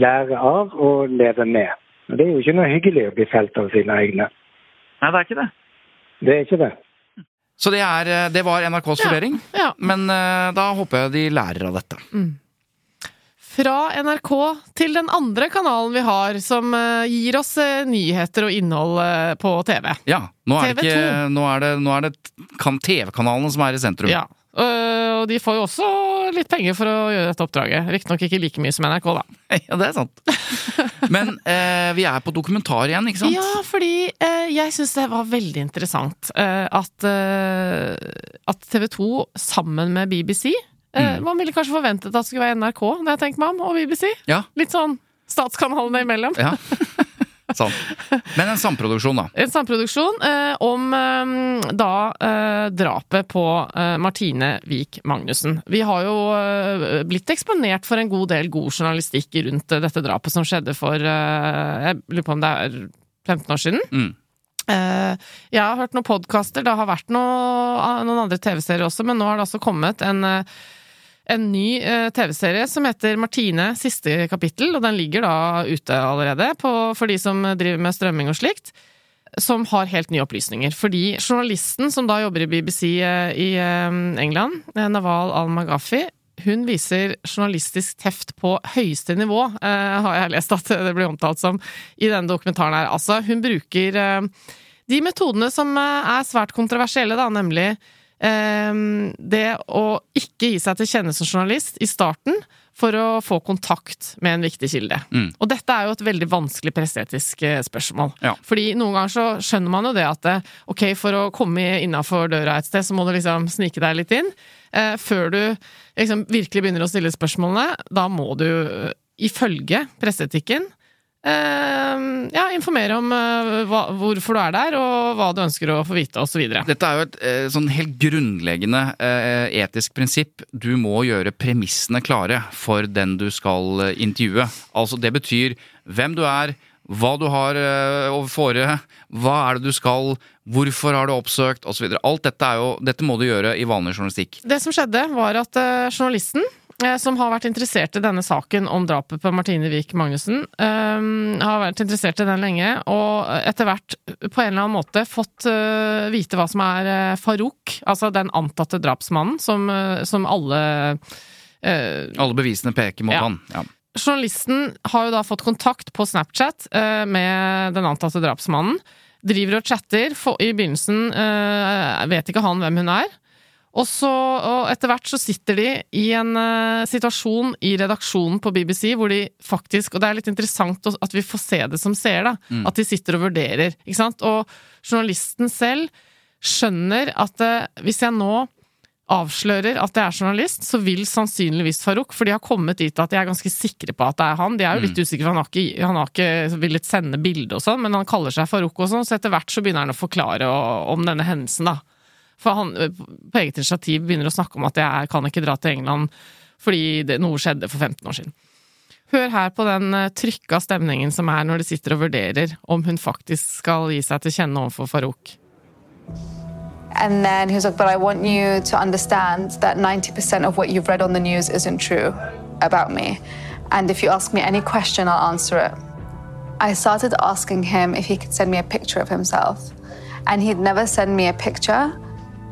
lære av og leve med. Det er jo ikke noe hyggelig å bli felt av sine egne. Nei, det er ikke det. Det er ikke det. Så det, er, eh, det var NRKs ja, vurdering, ja. men uh, da håper jeg de lærer av dette. Mm. Fra NRK til den andre kanalen vi har, som uh, gir oss uh, nyheter og innhold på TV. Ja, nå er, TV2. Ikke, nå er det, nå er det TV-kanalene som er i sentrum. Ja, og de får jo også litt penger for å gjøre dette oppdraget. Riktignok ikke like mye som NRK, da. *laughs* Ja, det er sant. Men eh, vi er på dokumentar igjen, ikke sant? Ja, fordi eh, jeg syns det var veldig interessant eh, at, eh, at TV 2 sammen med BBC Eh, Man ville kanskje forventet at det skulle være NRK, når jeg tenker meg om, og BBC. Ja. Litt sånn statskanalene imellom. Ja. *laughs* Sant. Men en samproduksjon, da. En samproduksjon eh, om eh, da eh, drapet på eh, Martine Wiik Magnussen. Vi har jo eh, blitt eksponert for en god del god journalistikk rundt eh, dette drapet som skjedde for Jeg lurer på om det er 15 år siden. Mm. Eh, jeg har hørt noen podkaster, det har vært noe, noen andre TV-serier også, men nå har det altså kommet en en ny eh, TV-serie som heter Martine siste kapittel, og den ligger da ute allerede på, for de som driver med strømming og slikt. Som har helt nye opplysninger. Fordi journalisten som da jobber i BBC eh, i eh, England, Naval al-Maghafi, hun viser journalistisk teft på høyeste nivå, eh, har jeg lest at det blir omtalt som i denne dokumentaren her. Altså, hun bruker eh, de metodene som er svært kontroversielle, da, nemlig det å ikke gi seg til kjenne som journalist i starten for å få kontakt med en viktig kilde. Mm. Og dette er jo et veldig vanskelig presseetisk eh, spørsmål. Ja. Fordi noen ganger så skjønner man jo det at eh, ok, for å komme innafor døra et sted, så må du liksom snike deg litt inn. Eh, før du liksom virkelig begynner å stille spørsmålene, da må du ifølge presseetikken eh, ja, informere om uh, hva, hvorfor du er der, og hva du ønsker å få vite, osv. Dette er jo et uh, sånn helt grunnleggende eh, etisk prinsipp. Du må gjøre premissene klare for den du skal intervjue. Altså, det betyr hvem du er, hva du har å fore, hva er det du skal, hvorfor har du oppsøkt, osv. Alt dette, er jo, dette må du gjøre i vanlig journalistikk. Det som skjedde, var at journalisten som har vært interessert i denne saken om drapet på Martine Wiik Magnussen, Um, har vært interessert i den lenge, og etter hvert på en eller annen måte fått uh, vite hva som er uh, Farouk, altså den antatte drapsmannen, som, uh, som alle eh, Alle bevisene peker mot Ja. han. Ja. Journalisten har jo da fått kontakt på Snapchat eh, med den antatte drapsmannen. Driver og chatter. For, I begynnelsen eh, vet ikke han hvem hun er. Og, så, og etter hvert så sitter de i en uh, situasjon i redaksjonen på BBC hvor de faktisk Og det er litt interessant at vi får se det som seer, da. At de sitter og vurderer. Ikke sant? Og journalisten selv skjønner at uh, hvis jeg nå avslører at jeg er journalist, så vil sannsynligvis Farouk, for de har kommet dit at de er ganske sikre på at det er han. De er jo litt usikre, for han har ikke, han har ikke villet sende bilde og sånn, men han kaller seg Farouk og sånn, så etter hvert så begynner han å forklare om denne hendelsen, da. For han eh, på eget initiativ begynner å snakke om at jeg kan ikke dra til England fordi det, noe skjedde for 15 år siden. Hør her på den eh, trykka stemningen som er når de sitter og vurderer om hun faktisk skal gi seg til kjenne overfor Farouk. And then he was like, But I want you to understand that 90% of what you've read on the news isn't true about me. And if you ask me any question, I'll answer it. I started asking him if he could send me a picture of himself. And he'd never send me a picture.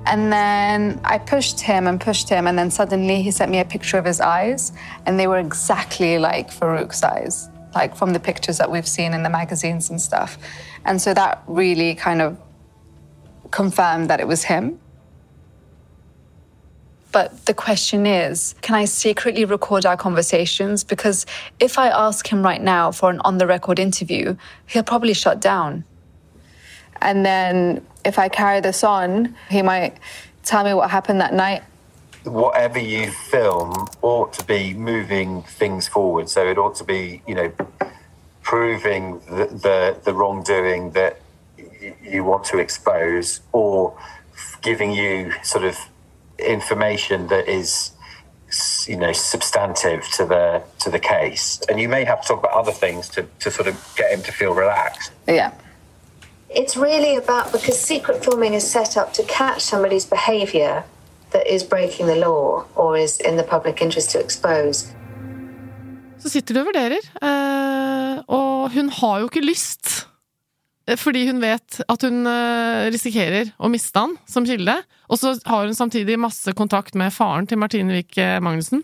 And then I pushed him and pushed him, and then suddenly he sent me a picture of his eyes, and they were exactly like Farouk's eyes, like from the pictures that we've seen in the magazines and stuff. And so that really kind of confirmed that it was him. But the question is can I secretly record our conversations? Because if I ask him right now for an on the record interview, he'll probably shut down. And then if I carry this on, he might tell me what happened that night. whatever you film ought to be moving things forward. So it ought to be, you know, proving the the, the wrongdoing that you want to expose, or giving you sort of information that is, you know, substantive to the to the case. And you may have to talk about other things to to sort of get him to feel relaxed. Yeah. It's really about because secret filming is set up to catch somebody's behavior that is breaking the law or is in the public interest to expose. Så sitter du og vurderer, eh, og hun har jo ikke lyst. eh, Fordi hun vet at hun eh, risikerer å miste han som kilde. Og så har hun samtidig masse kontakt med faren til Martine Wiik Magnussen.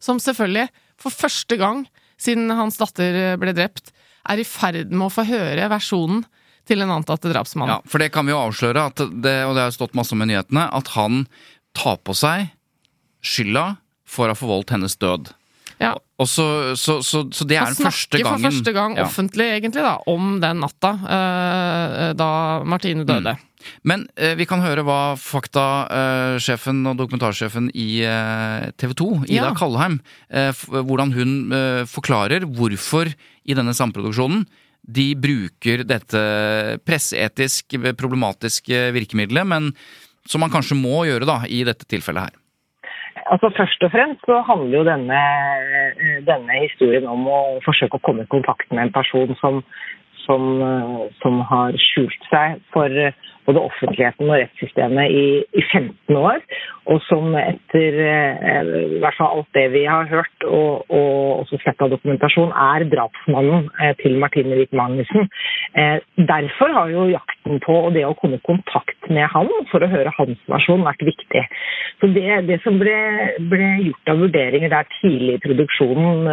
Som selvfølgelig, for første gang siden hans datter ble drept, er i ferd med å få høre versjonen til en antatt drapsmann. Ja, for det kan vi jo avsløre, at det, og det har stått masse om i nyhetene, at han tar på seg skylda for å ha forvoldt hennes død. Ja. Og så, så, så, så det er den første gangen Han snakker for første gang Ja. offentlig, egentlig, da, om den natta eh, da Martine døde. Men eh, vi kan høre hva faktasjefen og dokumentarsjefen i eh, TV 2, Ida Ja. Kallheim, eh, hvordan hun eh, forklarer hvorfor i denne samproduksjonen de bruker dette presseetisk problematiske virkemidlet, men som man kanskje må gjøre da, i dette tilfellet her. Altså Først og fremst så handler jo denne, denne historien om å forsøke å komme i kontakt med en person som, som, eh, som har skjult seg for eh, både offentligheten og rettssystemet i, i 15 år, og som etter eh, i hvert fall alt det vi har hørt og, og også sett av dokumentasjon, er drapsmannen eh, til Martine Wiik Magnussen. Eh, derfor har jo jakten på og det å komme i kontakt med han for å høre hans versjon vært viktig. Så det, det som ble, ble gjort av vurderinger der tidlig i produksjonen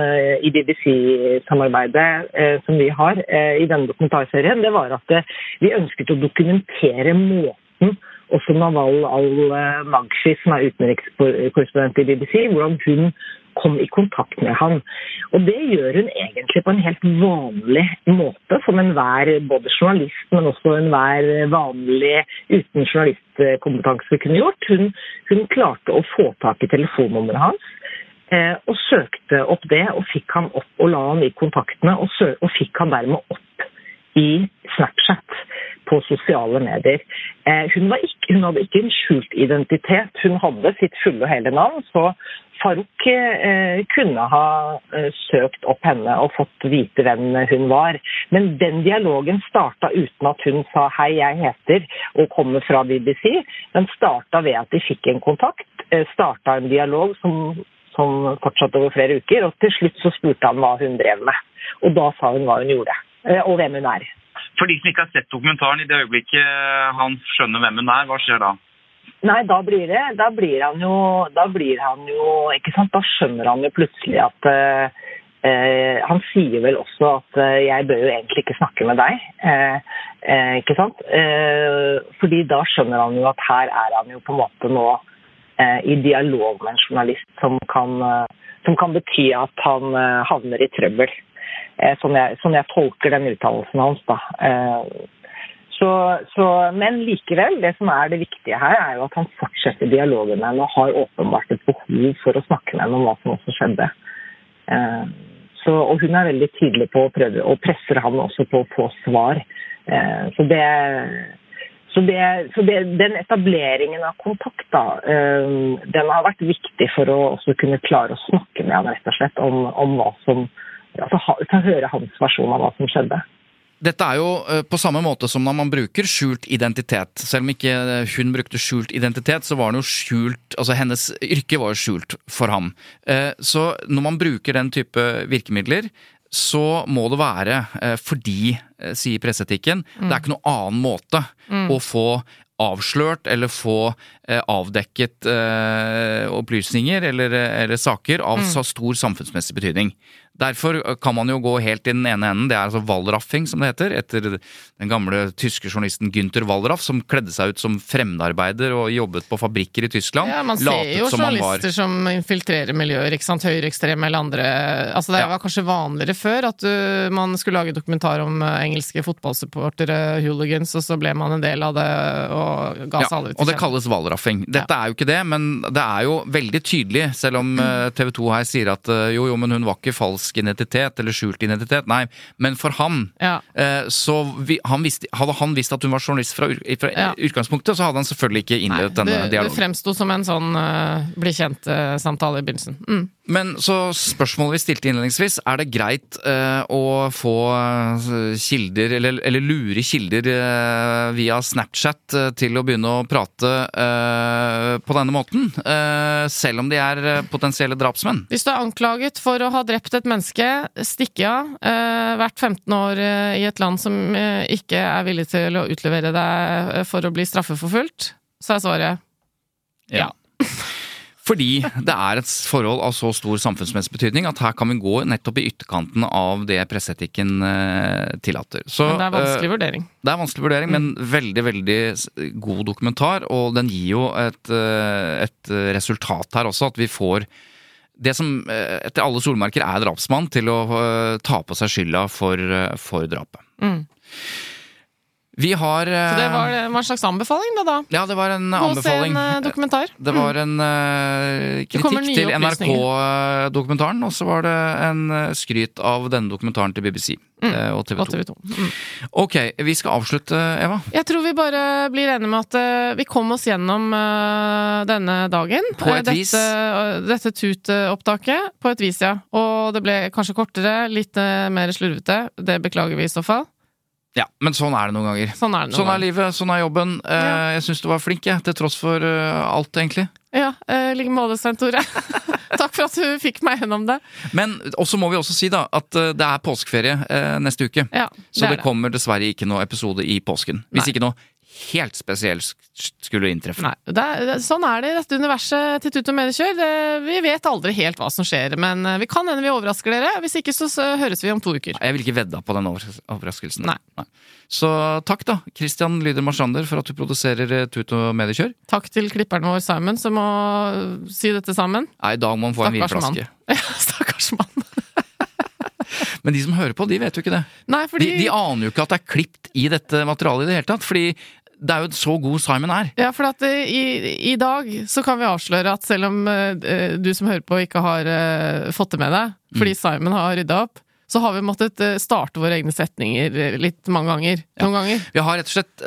i BBC-samarbeidet som vi har i denne dokumentarserien, det var at vi ønsket å dokumentere måten også Nawal al-Magshi, som er utenrikskorrespondent i BBC, hvordan hun kom i kontakt med han. Og det gjør hun egentlig på en helt vanlig måte, som enhver både journalist, men også enhver vanlig uten journalistkompetanse kunne gjort. Hun, hun klarte å få tak i telefonnummeret hans. Eh, og søkte opp det, og fikk han opp og la han i kontaktene, og, og fikk han dermed opp i Snapchat på sosiale medier. Eh, hun, ikke, hun hadde ikke en skjult identitet, hun hadde sitt fulle og hele navn. Så Farouk eh, kunne ha eh, søkt opp henne og fått vite hvem hun var. Men den dialogen starta uten at hun sa 'hei, jeg heter' og kommer fra BBC. Den starta ved at de fikk en kontakt, starta en dialog som, som fortsatte over flere uker. Og til slutt så spurte han hva hun drev med. Og da sa hun hva hun gjorde, og hvem hun er. For de som ikke har sett dokumentaren, i det øyeblikket han skjønner hvem hun er, hva skjer da? Nei, da blir det Da blir han jo Da blir han jo Ikke sant? Da skjønner han jo plutselig at eh, eh, Han sier vel også at eh, 'jeg bør jo egentlig ikke snakke med deg'. Eh, eh, ikke sant? Eh, fordi da skjønner han jo at her er han jo på en måte nå eh, i dialog med en journalist som kan, eh, som kan bety at han eh, havner i trøbbel. Sånn, jeg, sånn jeg tolker den uttalelsen hans, da. Eh, så, så, men likevel, det som er det viktige her, er jo at han fortsetter dialogen med henne og har åpenbart et behov for å snakke med henne om hva som også skjedde. Eh, så, og hun er veldig tydelig på å prøve, og presser han også på å få svar. Så det så, det, så det, den etableringen av kontakt da, den har vært viktig for å kunne klare å snakke med ham rett og slett om, om hva som altså, ha, få å høre hans versjon av hva som skjedde. Dette er jo eh, på samme måte som når man bruker skjult identitet. Selv om ikke eh, hun brukte skjult identitet, så var den jo skjult Altså hennes yrke var jo skjult for ham. Eh, Så når man bruker den type virkemidler, så må det være fordi, sier presseetikken, det er ikke noen annen måte Mm. å få avslørt eller få eh, avdekket eh, opplysninger eller, eller saker av Mm. så stor samfunnsmessig betydning. Derfor kan man jo gå helt i den ene enden, det er altså Wallraffing som det heter, etter den gamle tyske journalisten Günther Wallraff, som kledde seg ut som fremmedarbeider og jobbet på fabrikker i Tyskland. Ja, Man ser jo som journalister som infiltrerer miljøer, ikke sant, høyreekstreme eller andre Altså Det Ja. var kanskje vanligere før at du, man skulle lage dokumentar om uh, engelske fotballsupportere, hooligans, og så ble man en del av det og ga seg Ja, aldri og det kalles Wallraffing. Dette er jo ikke det, men det er jo veldig tydelig, selv om *clears throat* TV 2 her sier at jo, jo, men hun var ikke falsk identitet eller skjult identitet. Nei, men for han Ja. eh, så vi, han visste, Hadde han visst at hun var journalist fra, fra Ja. utgangspunktet, så hadde han selvfølgelig ikke innledet denne det, det dialogen. fremsto som en sånn uh, bli kjent-samtale i begynnelsen. Mm. Men så spørsmålet vi stilte innledningsvis, er det greit uh, å få eh, kilder, eller, eller lure kilder uh, via Snapchat eh, til å begynne å prate eh, på denne måten? Eh, selv om de er eh, potensielle drapsmenn? Hvis du er anklaget for å ha drept et menneske, stikke av, uh, vært 15 år uh, i et land som uh, ikke er villig til å utlevere deg for å bli straffeforfulgt, så er svaret ja. *laughs* Fordi det er et forhold av så stor samfunnsmessig betydning at her kan vi gå nettopp i ytterkanten av det presseetikken tillater. Så, Men det er vanskelig vurdering. Det er vanskelig vurdering, men veldig veldig god dokumentar. Og den gir jo et, et resultat her også, at vi får det som eh, etter alle solmerker er drapsmann, til å eh, ta på seg skylda for, eh, for drapet. Mm. Vi har eh, Så det var, det var en slags anbefaling, da. da. Ja, det var en Gå og se en anbefaling. eh, dokumentar. Det var en uh, kritikk til. NRK-dokumentaren, og så var det en eh, skryt av denne dokumentaren til BBC eh, og TV 2. Mm. Og TV 2. Mm. Ok, vi skal avslutte, Eva. Jeg tror vi bare blir enige med at eh, vi kom oss gjennom uh, denne dagen. På et Eh, dette, vis. eh, Dette tut-opptaket. På et vis, ja. Og det ble kanskje kortere, litt eh, mer slurvete. Det beklager vi i så fall. Ja, men sånn er det noen ganger. Sånn er Sånn er livet, sånn er jobben. Eh, Jeg syns du var flink, jeg, til tross for eh, alt, egentlig. Ja, eh, i like måte, Svein Tore. *laughs* Takk for at du fikk meg gjennom det. Men også må vi også si da at eh, det er påskeferie eh, neste uke. Ja, så det så det det. kommer dessverre ikke noe episode i påsken. Hvis Nei. ikke noe helt spesielt skulle inntreffe. Nei, er, det, sånn er det i dette universet til Tut og Mediekjør. Vi vet aldri helt hva som skjer, men eh, vi kan hende vi overrasker dere. Hvis ikke, så, så høres vi om to uker. Jeg vil ikke vedda på den overraskelsen. Nei. Så takk, da, Christian Lyder Marsander, for at du produserer eh, Tut og Mediekjør. Takk til klipperen vår Simon, som må si dette sammen. Nei, I dag må han få en mann. vinflaske. *laughs* Ja, stakkars mann. *laughs* Men de som hører på, de vet jo ikke det. Nei, fordi De, de aner jo ikke at det er klipt i dette materialet i det hele tatt. Fordi det er jo så god Simon er. Ja, for at eh, i, i dag så kan vi avsløre at selv om uh, du som hører på ikke har uh, fått det med deg, Mm. fordi Simon har rydda opp, så har vi måttet uh, starte våre egne setninger litt mange ganger. Noen ganger. Vi har rett og slett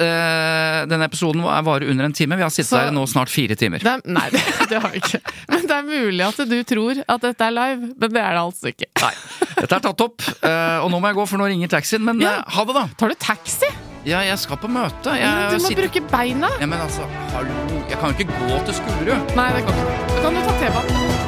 Denne episoden er varer under en time. Vi har sittet Så- her nå snart fire timer. Det er, nei, det, *laughs* det har vi ikke. Men det er mulig at du tror at dette er live, men det er det altså ikke. Nei. Dette er tatt opp, og nå må jeg gå, for nå ringer taxien. Men Ja. ha det, da! Tar du taxi? Ja, jeg skal på møte. Jeg, Men du må sitter- bruke beina. Ja, men altså, hallo Jeg kan jo ikke gå til Skullerud. Nei, det kan du. Da kan du ta T-banen.